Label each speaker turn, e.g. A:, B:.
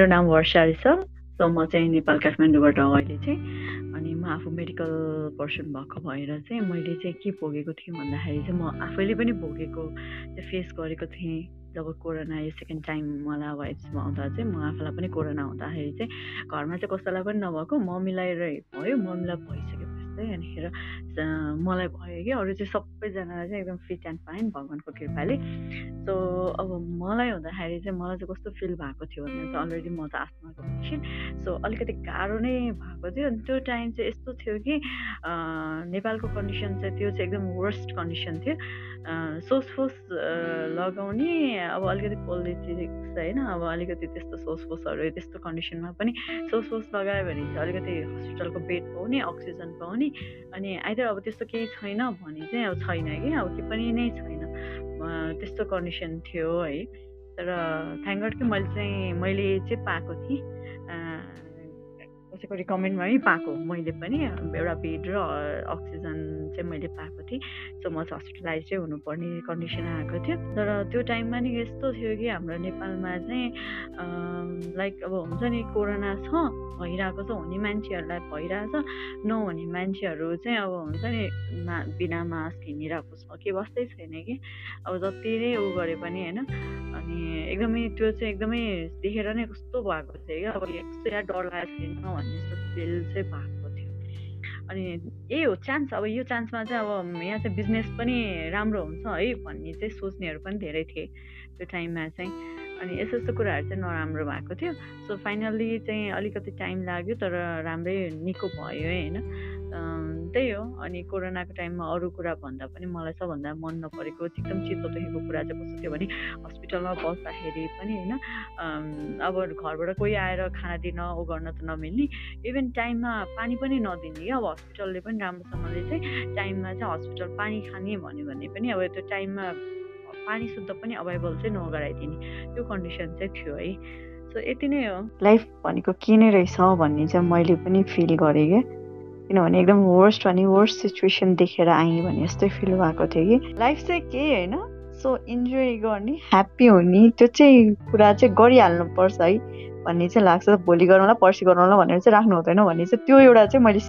A: मेरो नाम वर्षा रहेछ सो म चाहिँ नेपाल काठमाडौँबाट अहिले चाहिँ अनि म आफू मेडिकल पर्सन भएको भएर चाहिँ मैले चाहिँ के भोगेको थिएँ भन्दाखेरि चाहिँ म आफैले पनि भोगेको फेस गरेको थिएँ। जब कोरोना यो सेकेन्ड टाइम मलाई वाइफ्समा आउँदा चाहिँ म आफूलाई पनि कोरोना हुँदाखेरि चाहिँ घरमा चाहिँ कसैलाई पनि नभएको मम्मीलाई भयो मम्मीलाई भइसक्यो। चाहिँ अनिखेर मलाई भयो कि अरू चाहिँ सबैजनालाई चाहिँ एकदम फिट एन्ड फाइन भगवान्को कृपाले। सो अब मलाई हुँदाखेरि चाहिँ मलाई चाहिँ कस्तो फिल भएको थियो भने चाहिँ अलरेडी म त आस्थमाको पेसेन्ट सो अलिकति गाह्रो नै भएको थियो। अनि त्यो टाइम चाहिँ यस्तो थियो कि नेपालको कन्डिसन चाहिँ त्यो चाहिँ एकदम वर्स्ट कन्डिसन थियो। सोस फोस लगाउने अब अलिकति पोलिटिक्स होइन अब अलिकति त्यस्तो सोस फोसहरू त्यस्तो कन्डिसनमा पनि सोस फोस लगायो भने चाहिँ अलिकति हस्पिटलको बेड पाउने अक्सिजन पाउने। अनि आइदर अब त्यस्तो केही छैन भने चाहिँ अब छैन कि अब के पनि नै छैन। त्यस्तो कन्डिसन थियो है। तर थ्याङ्क गड कि मैले चाहिँ मैले चाहिँ पाएको थिएँ। कसैको रिकमेन्डमै पाएको मैले पनि। एउटा बेड र अक्सिजन चाहिँ मैले पाएको थिएँ। सो म चाहिँ हस्पिटलाइज चाहिँ हुनुपर्ने कन्डिसन आएको थियो। तर त्यो टाइममा नि यस्तो थियो कि हाम्रो नेपालमा चाहिँ लाइक अब हुन्छ नि कोरोना छ भइरहेको छ हुने मान्छेहरूलाई भइरहेछ नहुने मान्छेहरू चाहिँ अब हुन्छ नि मा बिना मास्क हिँडिरहेको छ के वास्तै छैन कि? अब जति नै उ गरे पनि होइन अनि एकदमै त्यो चाहिँ एकदमै देखेर नै कस्तो भएको थियो क्या अब यस्तो यहाँ डर लागेको छैन भन्ने जस्तो फिल चाहिँ भएको थियो। अनि यही हो चान्स अब यो चान्समा चाहिँ अब यहाँ चाहिँ बिजनेस पनि राम्रो हुन्छ है भन्ने चाहिँ सोच्नेहरू पनि धेरै थिए त्यो टाइममा चाहिँ। अनि यस्तो यस्तो कुराहरू चाहिँ नराम्रो भएको थियो। सो फाइनल्ली चाहिँ अलिकति टाइम लाग्यो तर राम्रै निको भयो होइन? त्यही हो। अनि कोरोनाको टाइममा अरू कुरा भन्दा पनि मलाई सबभन्दा मन नपरेको एकदम चित्त दुखेको कुरा चाहिँ कस्तो थियो भने हस्पिटलमा बस्दाखेरि पनि होइन? अब घरबाट कोही आएर खाना दिन ऊ गर्न त नमिल्ने। इभन टाइममा पानी पनि नदिने क्या। अब हस्पिटलले पनि राम्रोसँगले चाहिँ टाइममा चाहिँ हस्पिटल पानी खाने भन्यो भने पनि अब त्यो टाइममा पानी शुद्ध पनि अभाइबल चाहिँ नगराइदिने। त्यो कन्डिसन चाहिँ थियो है। सो यति नै हो। लाइफ भनेको के नै रहेछ भन्ने चाहिँ मैले पनि फिल गरेँ क्या। किनभने एकदम वर्स्ट भने वर्स्ट सिचुएसन देखेर आएँ भने जस्तै फिल भएको थियो कि। लाइफ चाहिँ केही होइन? सो इन्जोय गर्ने ह्याप्पी हुने त्यो चाहिँ कुरा चाहिँ गरिहाल्नुपर्छ है। भन्ने चाहिँ लाग्छ। भोलि गरौँला पर्सि गरौँला भनेर चाहिँ राख्नु हुँदैन भन्ने चाहिँ त्यो एउटा चाहिँ मैले